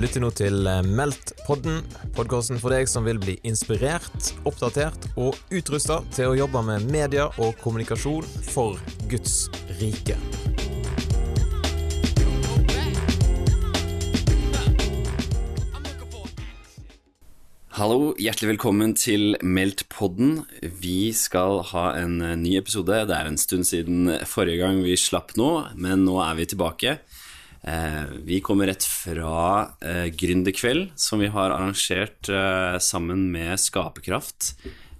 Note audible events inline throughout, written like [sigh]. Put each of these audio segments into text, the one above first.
Lytter nå til eh, Meldt-podden, podkasten for deg som vil bli inspirert, oppdatert og utrusta til å jobbe med media og kommunikasjon for Guds rike. Hallo, hjertelig velkommen til Meldt-podden. Vi skal ha en eh, ny episode. Det er en stund siden forrige gang vi slapp nå, men nå er vi tilbake. Eh, vi kommer rett fra eh, Gründerkveld, som vi har arrangert eh, sammen med Skaperkraft,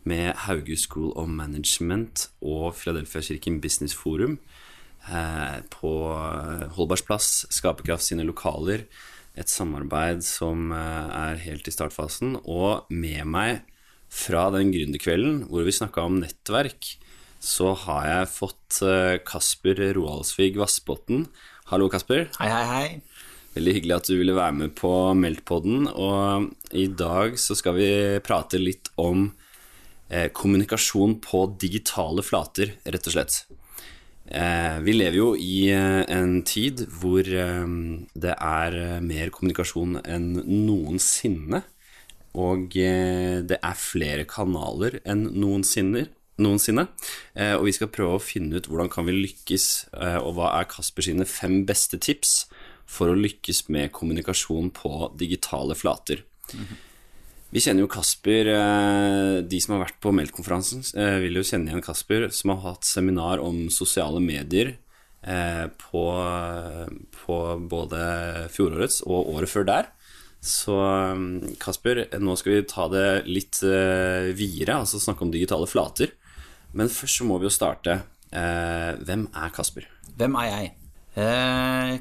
med Hauge School of Management og Philadelphia Kirken Business Forum eh, på Holbergsplass, Skaperkraft sine lokaler et samarbeid som eh, er helt i startfasen. Og med meg fra den gründerkvelden hvor vi snakka om nettverk, så har jeg fått eh, Kasper Roaldsvig Vassbotn. Hallo, Kasper. Hei, hei, hei. Veldig hyggelig at du ville være med på Meltpodden. Og i dag så skal vi prate litt om eh, kommunikasjon på digitale flater, rett og slett. Eh, vi lever jo i eh, en tid hvor eh, det er mer kommunikasjon enn noensinne. Og det er flere kanaler enn noensinne. Noensinne. Og vi skal prøve å finne ut hvordan kan vi lykkes, og hva er Kasper sine fem beste tips for å lykkes med kommunikasjon på digitale flater. Vi kjenner jo Kasper, eh, de som har vært på Melk-konferansen, eh, vil jo kjenne igjen Kasper, som har hatt seminar om sosiale medier eh, på, på både fjorårets og året før der. Så Kasper, nå skal vi ta det litt videre, altså snakke om digitale flater. Men først så må vi jo starte. Hvem er Kasper? Hvem er jeg?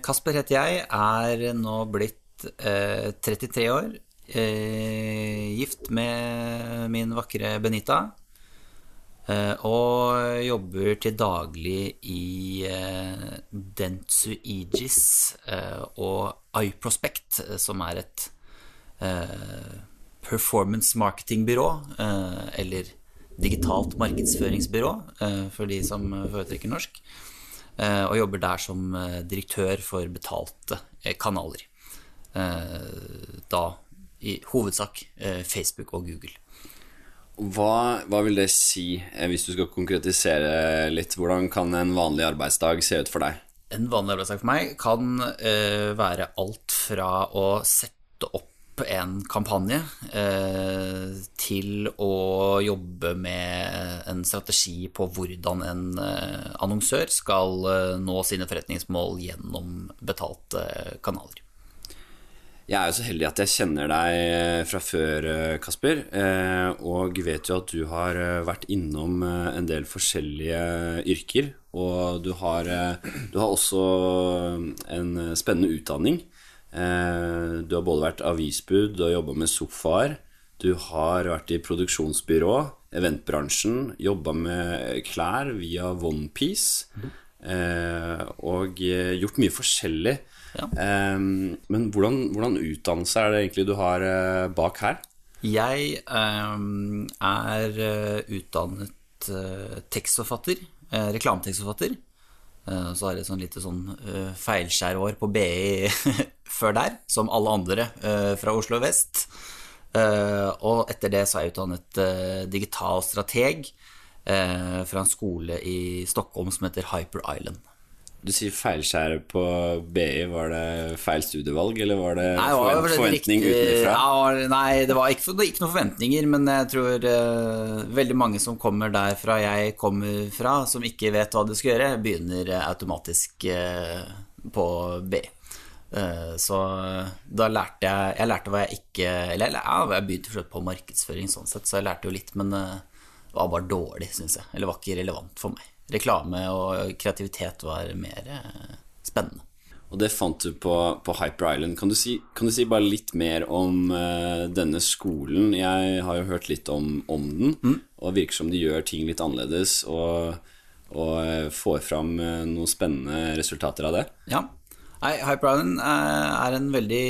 Kasper heter jeg, er nå blitt 33 år eh, gift med min vakre Benita. Eh, og jobber til daglig i eh, Dentsu Aegis eh, og iProspect, eh, som er et eh, performance marketingbyrå, eller digitalt markedsføringsbyrå, for de som foretrekker norsk. og jobber der som direktør for betalte kanaler. da i hovedsak eh, Facebook og Google. Hva, hva, vil det si, eh, hvis du skal konkretisere litt? Hvordan kan en vanlig arbeidsdag se ut for deg? En vanlig arbeidsdag for meg kan være alt fra å sette opp en kampanje eh, til å jobbe med en strategi på hvordan en eh, annonsør skal nå sine forretningsmål gjennom betalte kanaler. Jeg er jo så heldig at jeg kjenner deg eh, fra før, eh, Kasper. Eh, og vet jo at du har vært innom en del forskjellige yrker. Og du har, du har også en spennende utdanning. Du har både vært avisbud, du har jobba med sofaer. Du har vært i produksjonsbyrå, eventbransjen, jobba med klær via OnePiece. Mm. Og gjort mye forskjellig. Ja. Men hvordan, hvordan, utdannelse er det egentlig du har bak her? Jeg er utdannet tekstforfatter, reklametekstforfatter. så har jeg et sånn lite sånn feilskjærår på BI før der, som alle andre fra Oslo vest. og etter det så er jeg utdannet digital strateg fra en skole i Stockholm som heter Hyper Island. Du sier feilskjære på BI. Var det feil studievalg, eller var det nei, var det forventning utenfra? Ja, nei, det var ikke, ikke, noen forventninger, men jeg tror uh, veldig mange som kommer derfra jeg kommer fra, som ikke vet hva de skal gjøre, begynner automatisk uh, på BI. Uh, så da lærte jeg Jeg lærte hva jeg ikke Eller jeg begynte på markedsføring sånn sett, så jeg lærte jo litt, men det var bare dårlig, syns jeg. Eller var ikke relevant for meg reklame og kreativitet var mer eh, spennende. Og det fant du på, på Hyper Island. Kan du, si, kan du, si, bare litt mer om uh, denne skolen? Jeg har jo hørt litt om, om den, mm. og virker som de gjør ting litt annerledes og, og får fram noen spennende resultater av det. Ja, Nei, Hyper Island er en veldig,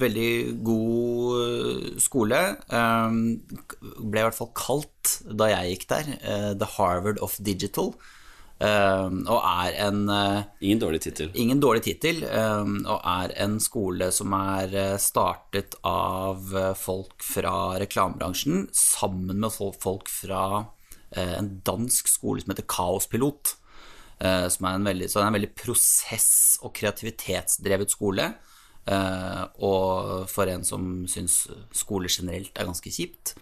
veldig god eh, skole. Um, ble i hvert fall kalt da jeg gikk der, uh, The Harvard of Digital. og er en Ingen dårlig tittel. Ingen dårlig tittel, og er en skole som er startet av folk fra reklamebransjen sammen med folk fra en dansk skole som heter Kaospilot. Som er en veldig, så er en veldig prosess- og kreativitetsdrevet skole. Og for en som syns skole generelt er ganske kjipt,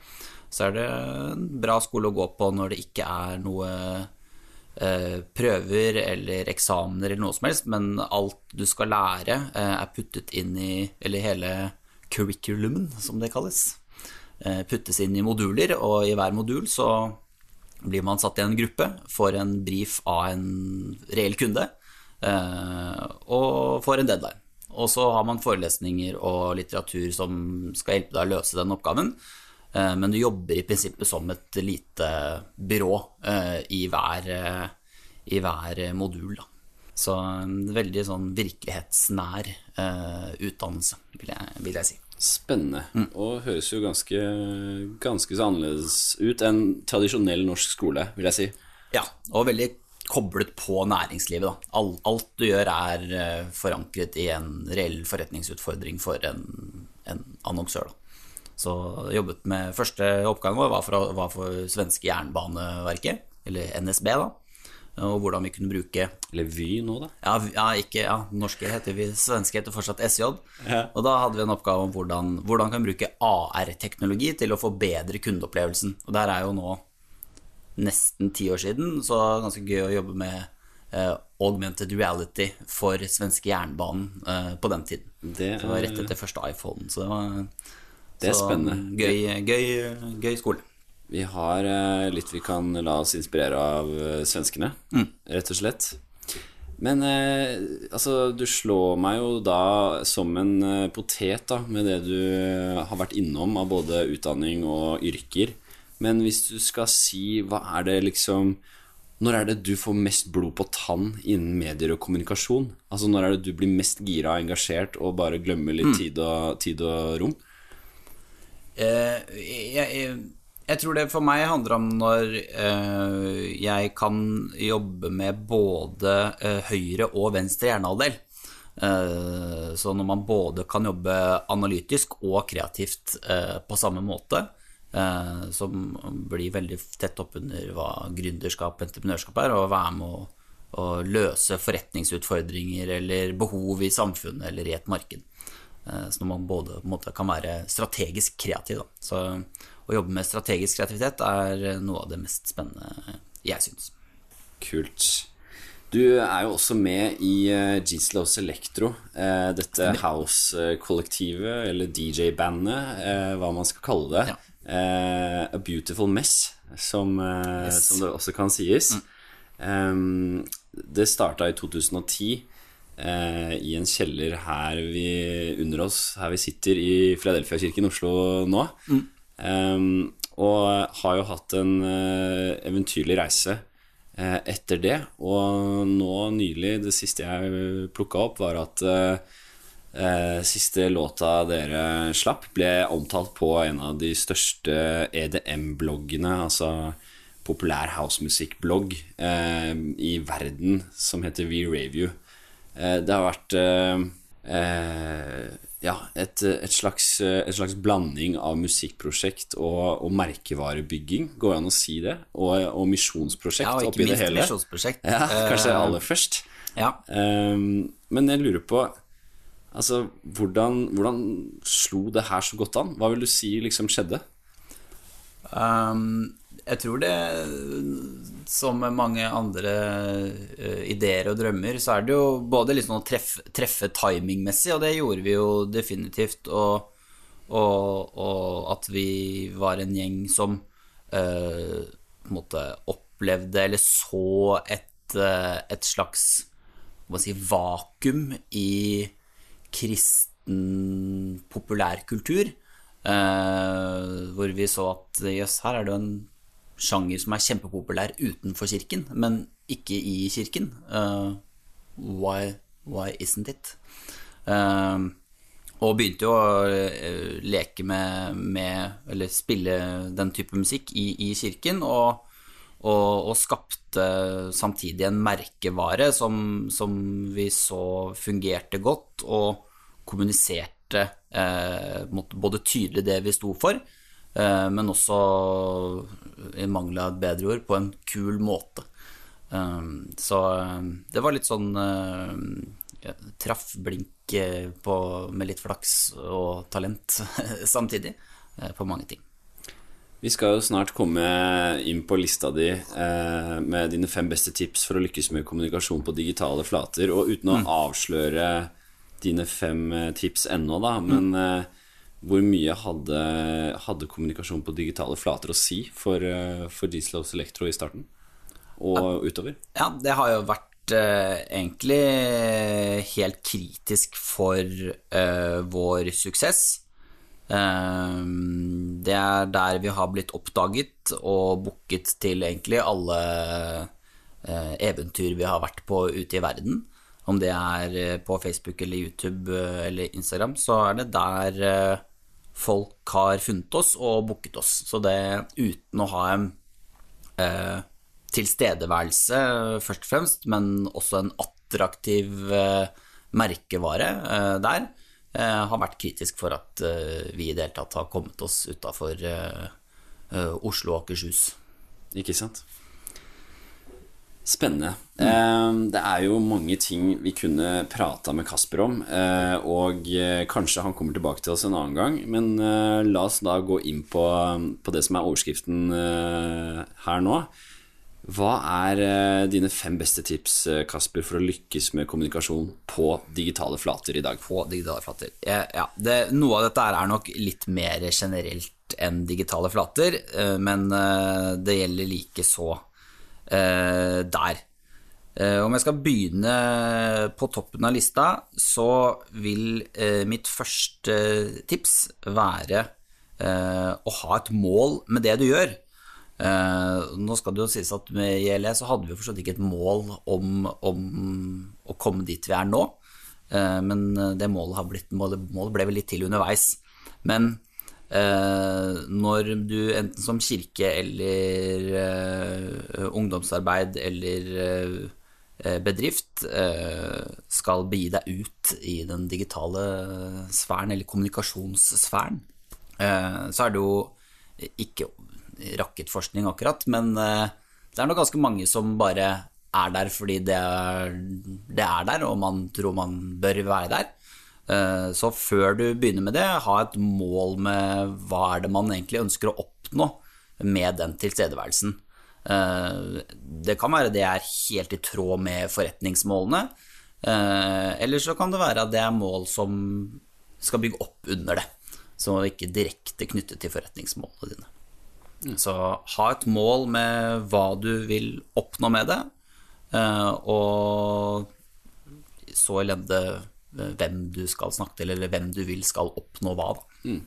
så er det en bra skole å gå på når det ikke er noe eh, prøver eller eksamener eller noe som helst, men alt du skal lære, eh, er puttet inn i Eller hele curriculumen, som det kalles. Eh, puttes inn i moduler, og i hver modul så blir man satt i en gruppe, får en brief av en reell kunde, og får en deadline. Og så har man forelesninger og litteratur som skal hjelpe deg å løse den oppgaven. Eh, men du jobber i prinsippet som et lite byrå eh, i hver, eh, i hver modul. Da. Så en veldig sånn virkelighetsnær utdannelse, vil jeg, vil jeg si. Spennende. Mm. Og høres jo ganske, ganske så annerledes ut enn tradisjonell norsk skole, vil jeg si. Ja, og veldig koblet på næringslivet. Da. Alt, alt du gjør, er forankret i en reell forretningsutfordring for en, en annonsør. Da. Så jobbet med Første oppgang vår var for, var for svenske Jernbaneverket, eller NSB, da. Og hvordan vi kunne bruke Eller Vy nå, da? Ja, ja, ikke, ja norske heter vi, svenske heter fortsatt SJ. Ja. Og da hadde vi en oppgave om hvordan, hvordan kan bruke AR-teknologi til å forbedre kundeopplevelsen. Og der er jo nå nesten ti år siden, så ganske gøy å jobbe med eh, augmented reality for svenske jernbanen eh, på den tiden. Det, er... det var rett etter første iPhone. Så det var det er så spennende. Gøy, gøy, gøy, skole. Vi har eh, litt vi kan la oss inspirere av eh, svenskene, mm. rett og slett. Men eh, altså, du slår meg jo da som en eh, potet da, med det du har vært innom av både utdanning og yrker. Men hvis du skal si hva er det liksom Når er det du får mest blod på tann innen medier og kommunikasjon? Altså Når er det du blir mest gira og engasjert og bare glemmer litt mm. tid, og, tid og rom? Eh, jeg, jeg, tror det for meg handler om når eh, jeg kan jobbe med både eh, høyre og venstre hjernehalvdel. Så når man både kan jobbe analytisk og kreativt på samme måte, som blir veldig tett oppunder hva gründerskap og entreprenørskap er, og være med å, å løse forretningsutfordringer eller behov i samfunnet eller i et marked. Så når man både måte, kan være strategisk kreativ. Da. Så å jobbe med strategisk kreativitet er noe av det mest spennende jeg syns. Kult. Du er jo også med i uh, Gislos Electro, uh, dette house-kollektivet, eller DJ-bandet, hva man skal kalle det. Ja. A Beautiful Mess, som, yes. som, det også kan sies. Mm. Det starta i 2010 eh, i en kjeller her vi, under oss, her vi sitter i Philadelphia-kirken i Oslo nå. Mm. Eh, og har jo hatt en eh, eventyrlig reise eh, etter det. Og nå nylig, det siste jeg plukka opp, var at eh, siste låta dere slapp, ble omtalt på en av de største EDM-bloggene, altså populær housemusikkblogg eh, i verden, som heter V-Review. Eh, det har vært eh, eh, ja, et, et, slags, et, slags, blanding av musikkprosjekt og, og, merkevarebygging, går det an å si det? Og, og misjonsprosjekt ja, og oppi det hele. Misjonsprosjekt. Ja, kanskje uh, aller først. Ja. Um, men jeg lurer på Altså, hvordan, hvordan, slo det her så godt an? Hva vil du si liksom skjedde? Um, jeg tror det, som med mange andre uh, ideer og drømmer, så er det jo både liksom å treffe, treffe timingmessig, og det gjorde vi jo definitivt. Og, og, og at vi var en gjeng som uh, på en måte opplevde eller så et, uh, et slags hva si, vakuum i kristen populærkultur. Uh, hvor vi så at jøss, her er det jo en sjanger som er kjempepopulær utenfor kirken, men ikke i kirken. Uh, why, why, isn't it? Uh, og begynte jo å uh, leke med, med, Eller spille den type musikk i, i kirken. Og, og, og skapte samtidig en merkevare som, som, vi så fungerte godt, og kommuniserte eh, både tydelig det vi sto for, eh, men også, i mangel av et bedre ord, på en kul måte. Eh, så eh, det var litt sånn eh, traff blink eh, på, med litt flaks og talent [laughs] samtidig på mange ting. Vi skal jo snart komme inn på lista di eh, med dine fem beste tips for å lykkes med kommunikasjon på digitale flater. Og uten å mm. avsløre dine fem eh, tips ennå, da, men eh, hvor mye hadde, hadde, kommunikasjon på digitale flater å si for, for for Dieselovs Electro i starten? Og ja. utover? Ja, det har jo vært eh, egentlig helt kritisk for eh, vår suksess. Ehm, det er der vi har blitt oppdaget og booket til egentlig alle eh, eventyr vi har vært på ute i verden. Om det er eh, på Facebook eller YouTube eh, eller Instagram, så er det der folk har funnet oss og booket oss. Så det uten å ha en eh, tilstedeværelse, først og fremst, men også en attraktiv eh, merkevare eh, der, Eh, har vært kritisk for at eh, vi i det hele tatt har kommet oss utafor eh, Oslo og Akershus. Ikke sant. Spennende. Mm. Det er jo mange ting vi kunne prata med Kasper om, og kanskje han kommer tilbake til oss en annen gang. Men la oss da gå inn på, på det som er overskriften her nå. Hva er eh, dine fem beste tips eh, Kasper, for å lykkes med kommunikasjon på digitale flater i dag? På digitale flater, ja, det, Noe av dette er nok litt mer generelt enn digitale flater, eh, men det gjelder like så der. Om jeg skal begynne på toppen av lista, så vil mitt første tips være å ha et mål med det du gjør. Nå skal det jo sies at med ILE så hadde vi forstått ikke et mål om, om, å komme dit vi er nå. Men det målet, blitt, målet, ble vel litt til underveis. Men når du enten som kirke eller ungdomsarbeid eller bedrift skal begi deg ut i den digitale sfæren, eller kommunikasjonssfæren, så er det jo ikke rakettforskning, akkurat, men eh, det er nok ganske mange som bare er der fordi det er, det er der, og man tror man bør være der. Eh, så før du begynner med det, ha et mål med hva er det man egentlig ønsker å oppnå med den tilstedeværelsen. Eh, det kan være det er helt i tråd med forretningsmålene, eller så kan det være at det er mål som skal bygge opp under det, som ikke direkte knyttet til forretningsmålene dine. Så ha et mål med hva du vil oppnå med det, eh, og så lende eh, hvem du skal snakke til, eller hvem du vil skal oppnå hva. Mm.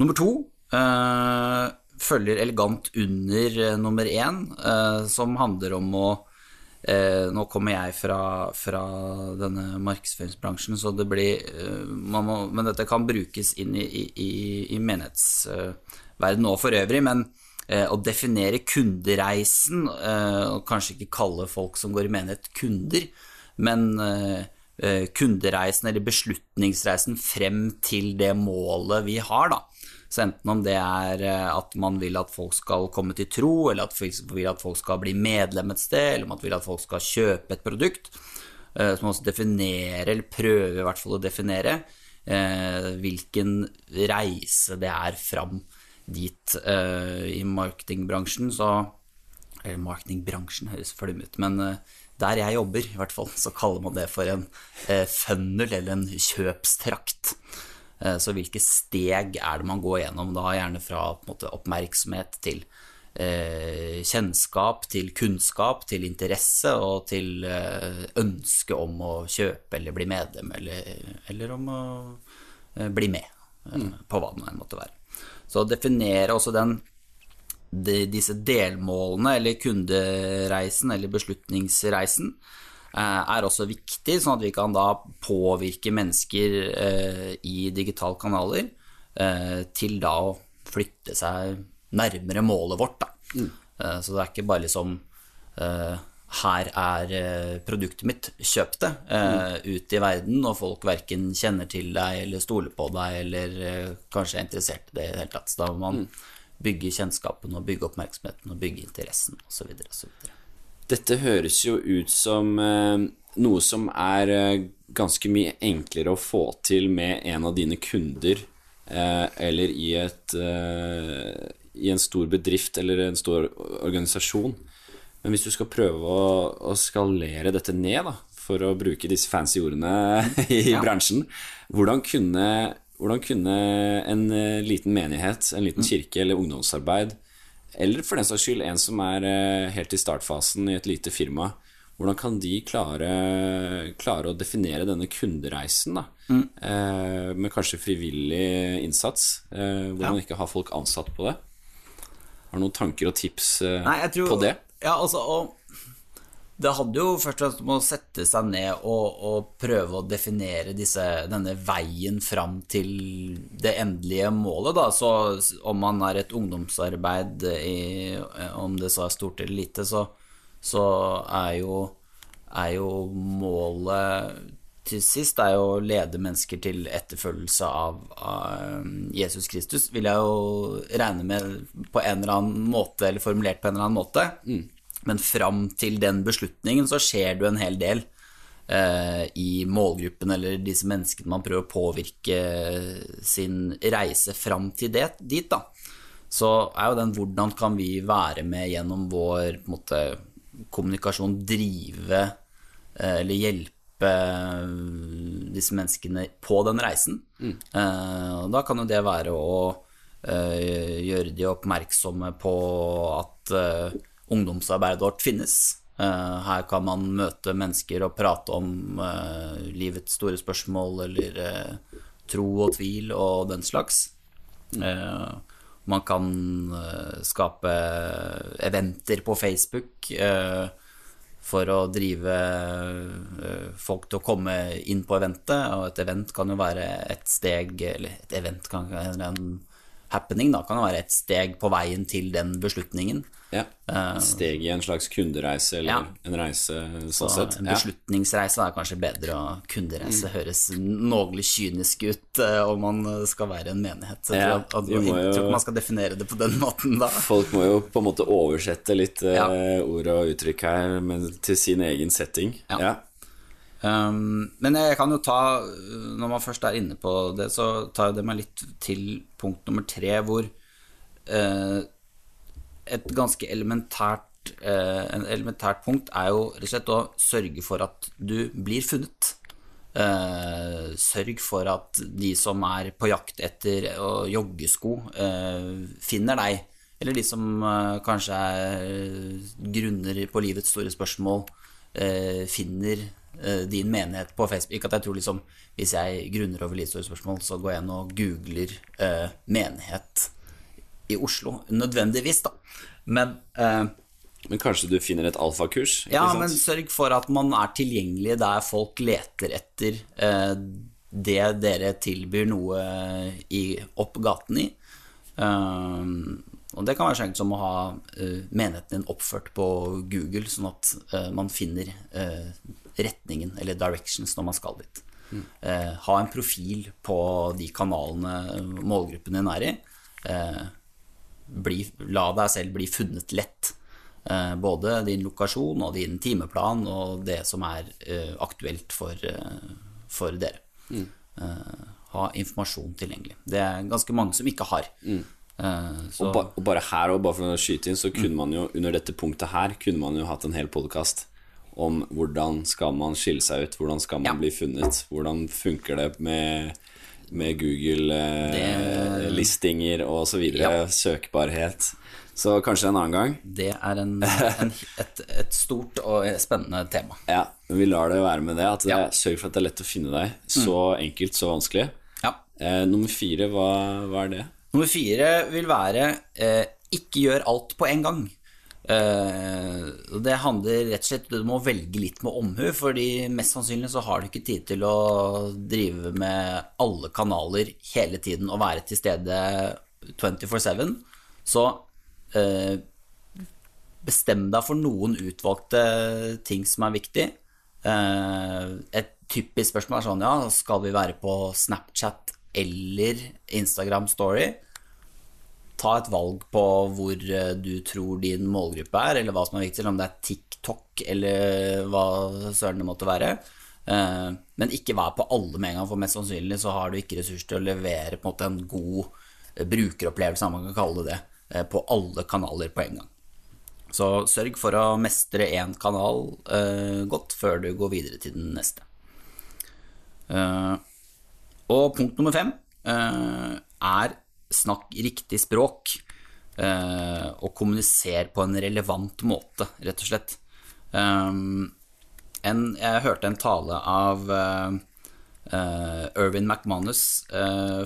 Nummer to eh, følger elegant under nummer én, som handler om å Eh, nå kommer jeg fra, fra, denne markedsføringsbransjen, så det blir eh, må, Men dette kan brukes inn i, i, i menighetsverden og for øvrig. Men eh, å definere kundereisen, eh, og kanskje ikke kalle folk som går i menighet, kunder, men eh, eh, kundereisen eller beslutningsreisen frem til det målet vi har, da. Så enten om det er eh, at man vil at folk skal komme til tro, eller at folk vil at folk skal bli medlem et sted, eller man vil at folk skal kjøpe et produkt, så så man også definere, eller prøve i hvert fall å definere, hvilken reise det er fram dit i marketingbransjen. Så eller marketingbransjen høres flim ut, men der jeg jobber, i hvert fall, så kaller man det for en funnel eller en kjøpstrakt. Eh, så hvilke steg er det man går gjennom da, gjerne fra måte, oppmerksomhet til eh, kjennskap, til kunnskap, til interesse og til eh, ønske om å kjøpe eller bli medlem, eller, eller om å eh, bli med eh, mm. på hva det nå måtte være. Så definere også den de, disse delmålene, eller kundereisen, eller beslutningsreisen, Eh, er også viktig, sånn at vi kan da påvirke mennesker eh, i digitale kanaler eh, til da å flytte seg nærmere målet vårt. Eh, så det er ikke bare liksom eh, her er produktet mitt, kjøp det, eh, ut i verden, og folk verken kjenner til deg eller stoler på deg eller kanskje er interessert i det i det hele tatt. Så da må man bygge kjennskapen og bygge oppmerksomheten og bygge interessen osv. Dette høres jo ut som eh, noe som er eh, ganske mye enklere å få til med en av dine kunder, eh, eller i, et, i en stor bedrift eller en stor organisasjon. Men hvis du skal prøve å, å skalere dette ned, da, for å bruke disse fancy ordene [laughs] i Ja. bransjen, hvordan kunne, hvordan kunne en eh, liten menighet, en liten kirke eller ungdomsarbeid, eller for den saks skyld en som er eh, helt i startfasen i et lite firma, hvordan kan de klare, klare å definere denne kundereisen, da? Eh, med kanskje frivillig innsats, eh, hvor Ja. man ikke har folk ansatt på det? Har du noen tanker og tips eh, Nei, tror, på det? Ja, altså, og det hadde jo først og fremst om å sette seg ned og, og prøve å definere disse, denne veien fram til det endelige målet, da. Så om man er et ungdomsarbeid, i, om det så er stort eller lite, så, så er, jo, er jo målet til sist er jo å lede mennesker til etterfølgelse av, av Jesus Kristus, vil jeg jo regne med på en eller annen måte, eller formulert på en eller annen måte. Men fram til den beslutningen så skjer det jo en hel del eh, i målgruppen, eller disse menneskene man prøver å påvirke sin reise fram til det, dit, da. Så er jo den hvordan kan vi være med gjennom vår måte, kommunikasjon, drive eh, eller hjelpe eh, disse menneskene på den reisen. Eh, og da kan jo det være å eh, gjøre de oppmerksomme på at eh, ungdomsarbeidet vårt finnes. Eh, her kan man møte mennesker og prate om eh, livets store spørsmål eller eh, tro og tvil og den slags. Man kan skape eventer på Facebook for å drive folk til å komme inn på eventet. Og et event kan jo være et steg Eller et event kan være en happening da, kan være et steg på veien til den beslutningen. Ja. Et steg i en slags kundereise, eller Ja. en reise Så sånn sett. en beslutningsreise er kanskje bedre, og kundereise Mm. høres noenlunde kynisk ut eh, om man skal være en menighet. Så jeg Ja, tror, at, må jeg tror ikke man skal definere det på den måten da. Folk må jo på en måte oversette litt eh, Ja. ord og uttrykk her men til sin egen setting. Ja. Um, men jeg kan jo ta, når man først er inne på det, så tar det meg litt til punkt nummer tre, hvor uh, et ganske elementært, uh, en elementært punkt er jo rett og slett å sørge for at du blir funnet. Uh, sørg for at de som er på jakt etter joggesko, finner deg. Eller de som kanskje er grunner på livets store spørsmål, finner din menighet på Facebook. Ikke at jeg tror liksom Hvis jeg grunner over livets spørsmål, så går jeg inn og googler eh, menighet i Oslo. Nødvendigvis, da. Men eh, Men kanskje du finner et alfakurs? ja, sant? men sørg for at man er tilgjengelig der folk leter etter eh, det dere tilbyr noe i, opp gaten i. Um, og det kan være så enkelt som å ha eh, menigheten din oppført på Google, sånn at eh, man finner eh, retningen, eller directions, når man skal dit. Eh, ha en profil på de kanalene målgruppen din er i. Eh, bli, la deg selv bli funnet lett. Eh, både din lokasjon og din timeplan og det som er eh, aktuelt for, eh, for dere. Eh, ha informasjon tilgjengelig. Det er ganske mange som ikke har. Eh, så, Og, ba, og bare her, og bare for å skyte inn, så kunne man jo under dette punktet her kunne man jo hatt en hel podkast om hvordan skal man skille seg ut, hvordan skal man Ja. bli funnet, hvordan funker det med, med Google-listinger og så videre, Ja. søkbarhet. Så kanskje en annen gang. det er en, en, [laughs] et, et stort og spennende tema. Ja, men vi lar det være med det. At det Ja. Sørg for at det er lett å finne deg. Så enkelt, så vanskelig. Ja. Eh, nummer fire, hva, hva er det? Nummer fire vil være eh, ikke gjør alt på en gang. Og det handler rett og slett Du må velge litt med omhu, fordi mest sannsynlig så har du ikke tid til å drive med alle kanaler hele tiden og være til stede 24-7. Så uh, bestem deg for noen utvalgte ting som er viktig. Uh, et typisk spørsmål er sånn, ja, skal vi være på Snapchat eller Instagram Story? Ta et valg på hvor eh, du tror din målgruppe er, eller hva som er viktig, om det er TikTok eller hva søren det måtte være. Eh, men ikke vær på alle med en gang, for mest sannsynlig så har du ikke ressurser til å levere på en måte en god eh, brukeropplevelse, man kan kalle det det, på alle kanaler på en gang. Så sørg for å mestre én kanal godt før du går videre til den neste. Og punkt nummer fem er snakk riktig språk. Eh, og kommuniser på en relevant måte, rett og slett. En, jeg hørte en tale av uh, Irvin McManus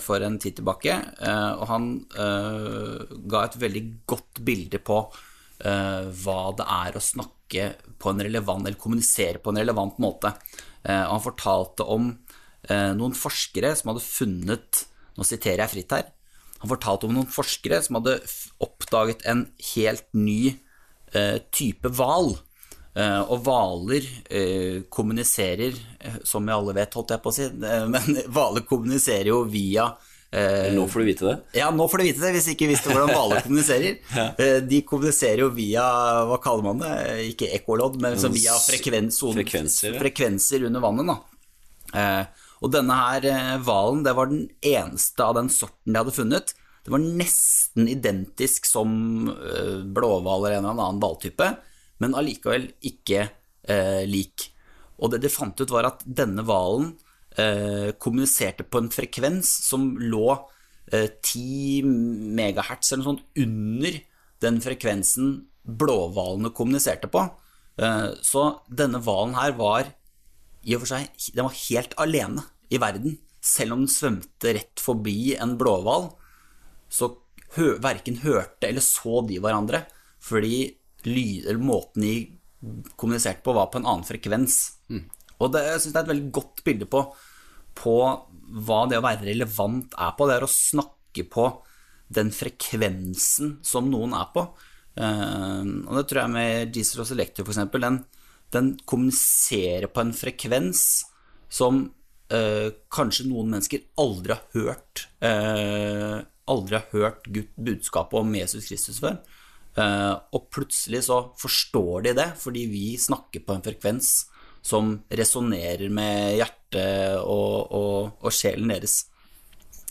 for en tid tilbake, og han ga et veldig godt bilde på hva det er å snakke på en relevant, eller kommunisere på en relevant måte. han fortalte om noen forskere som hadde funnet Nå siterer jeg fritt her. Han fortalte om noen forskere som hadde oppdaget en helt ny type hval. Uh, og hvaler uh, kommuniserer, som vi alle vet, holdt jeg på å si, [laughs] men hvaler kommuniserer jo via Nå får du vite det? Ja, nå får du vite det, hvis ikke visste hvordan hvaler kommuniserer. [laughs] ja. De kommuniserer jo via, hva kaller man det, ikke ekkolodd, men via frekvens, frekvenser, frekvenser, under vannet. Da. Og denne her hvalen, det var den eneste av den sorten de hadde funnet. Det var nesten identisk som blåhval eller en eller annen hvaltype men allikevel ikke eh, lik. Og det de fant ut, var at denne hvalen eh, kommuniserte på en frekvens som lå eh, 10 megahertz eller noe sånt under den frekvensen blåhvalene kommuniserte på. Eh, så denne hvalen her var i og for seg Den var helt alene i verden. Selv om den svømte rett forbi en blåhval, så hø verken hørte eller så de hverandre. Fordi lyd, måten de kommuniserte på, var på en annen frekvens. Mm. Og det, jeg syns det er et veldig godt bilde på, på, hva det å være relevant er på. Det er å snakke på den frekvensen som noen er på. Uh, og det tror jeg med Jesus og Selector, f.eks. Den, den kommuniserer på en frekvens som eh, kanskje noen mennesker aldri har hørt. eh, aldri har hørt budskapet om Jesus Kristus før. Eh, og plutselig så forstår de det, fordi vi snakker på en frekvens som resonnerer med hjertet og, og, og sjelen deres.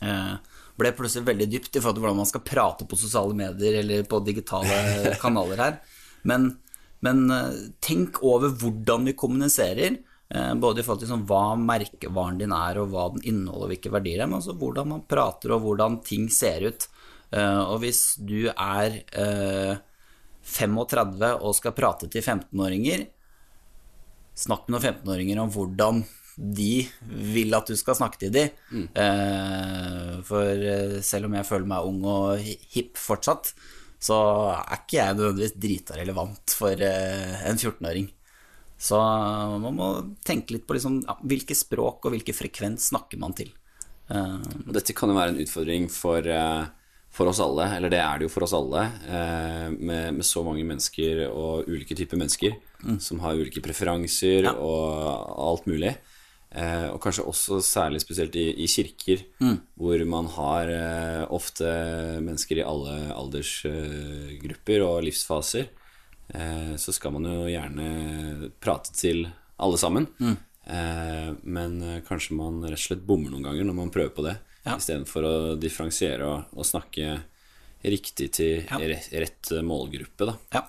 Eh, ble plutselig veldig dypt i forhold til hvordan man skal prate på sosiale medier eller på digitale [laughs] kanaler her. Men, men uh, tenk over hvordan vi kommuniserer. Både i forhold til sånn, hva merkevaren din er, og hva den inneholder, og hvilke verdier det er, men også hvordan man prater, og hvordan ting ser ut. Eh, og hvis du er 35 eh, og skal prate til 15-åringer, snakk med noen 15-åringer om hvordan de vil at du skal snakke til dem. Mm. Eh, for selv om jeg føler meg ung og hipp fortsatt, så er ikke jeg nødvendigvis drita relevant for en 14-åring. Så man må tenke litt på liksom, ja, hvilke språk og hvilke frekvens snakker man til. Dette kan jo være en utfordring for for oss alle, eller det er det jo for oss alle, eh, med, med, så mange mennesker og ulike typer mennesker mm. som har ulike preferanser ja. og alt mulig. Eh, og kanskje også særlig spesielt i, i kirker, mm. hvor man har eh, ofte mennesker i alle aldersgrupper og livsfaser. Eh, så skal man jo gjerne prate til alle sammen. Mm. Eh, men eh, kanskje man rett og slett bommer noen ganger når man prøver på det ja. istedenfor å differensiere og, og, snakke riktig til ja. rett, rett, målgruppe. Da. Ja.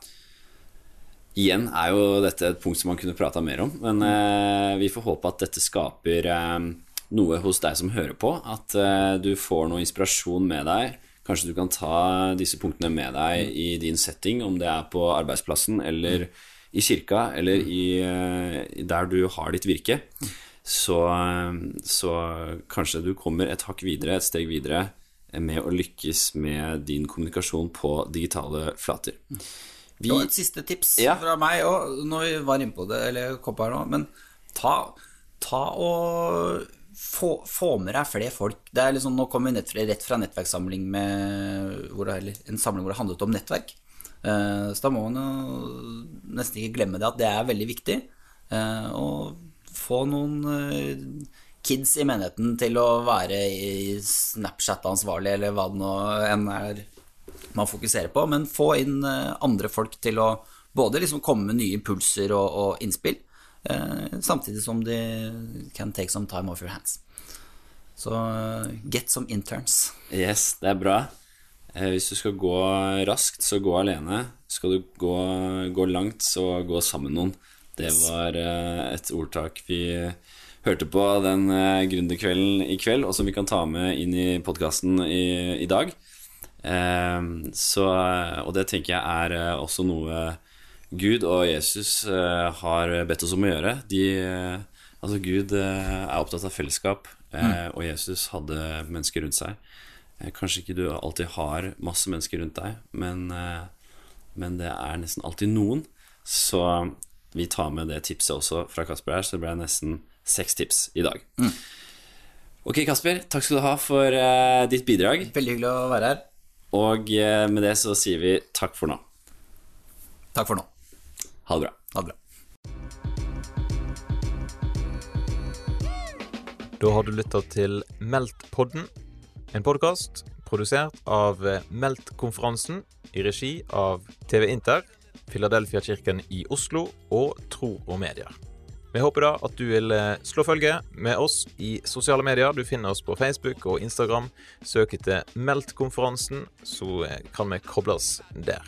Igjen er jo dette et punkt som man kunne prata mer om, men mm. eh, vi får håpe at dette skaper eh, noe hos deg som hører på. At eh, du får noe inspirasjon med deg. Kanskje du kan ta disse punktene med deg mm. i din setting, om det er på arbeidsplassen eller mm. i kirka eller i, eh, der du har ditt virke. Mm så, så, kanskje du kommer et hakk videre, et steg videre, med å lykkes med din kommunikasjon på digitale flater. Vi, og et siste tips ja. fra meg òg, når vi var inne på det, eller kom her nå, men ta, ta og få, få med deg flere folk. Det er liksom, nå kommer vi nett, rett fra nettverkssamling med hvor det, eller en samling hvor det handlet om nettverk. Uh, så da må man jo nesten ikke glemme det at det er veldig viktig. Uh, å få noen uh, kids i menigheten til å være i Snapchat-ansvarlig, eller hva det nå enn er man fokuserer på, men få inn andre folk til å både liksom komme med nye impulser og, og innspill, eh, samtidig som de can take some time off your hands. Så get some interns. Yes, det er bra. Eh, hvis du skal gå raskt, så gå alene. Skal du gå, gå langt, så gå sammen med noen. Det var eh, et ordtak vi hørte på den eh, gründerkvelden i kveld, og som vi kan ta med inn i podkasten i, i, dag. Så, og det tenker jeg er også noe Gud og Jesus har bedt oss om å gjøre. De, altså Gud er opptatt av fellesskap, mm. og Jesus hadde mennesker rundt seg. Kanskje ikke du alltid har masse mennesker rundt deg, men, men det er nesten alltid noen. Så vi tar med det tipset også fra Kasper her, så det ble nesten seks tips i dag. Mm. Ok, Kasper. Takk skal du ha for ditt bidrag. Veldig hyggelig å være her. Og uh, med det så sier vi takk for nå. Takk for nå. Ha det bra. Ha det bra. Da har du lytta til Meldt-podden, en podkast produsert av Meldt-konferansen i regi av TV Inter Filadelfia-kirken i Oslo og Tro og Medier. Vi håper da at du vil eh, slå følge med oss i sosiale medier. Du finner oss på Facebook og Instagram. Søk etter Meldt-konferansen, så eh, kan vi kobles der.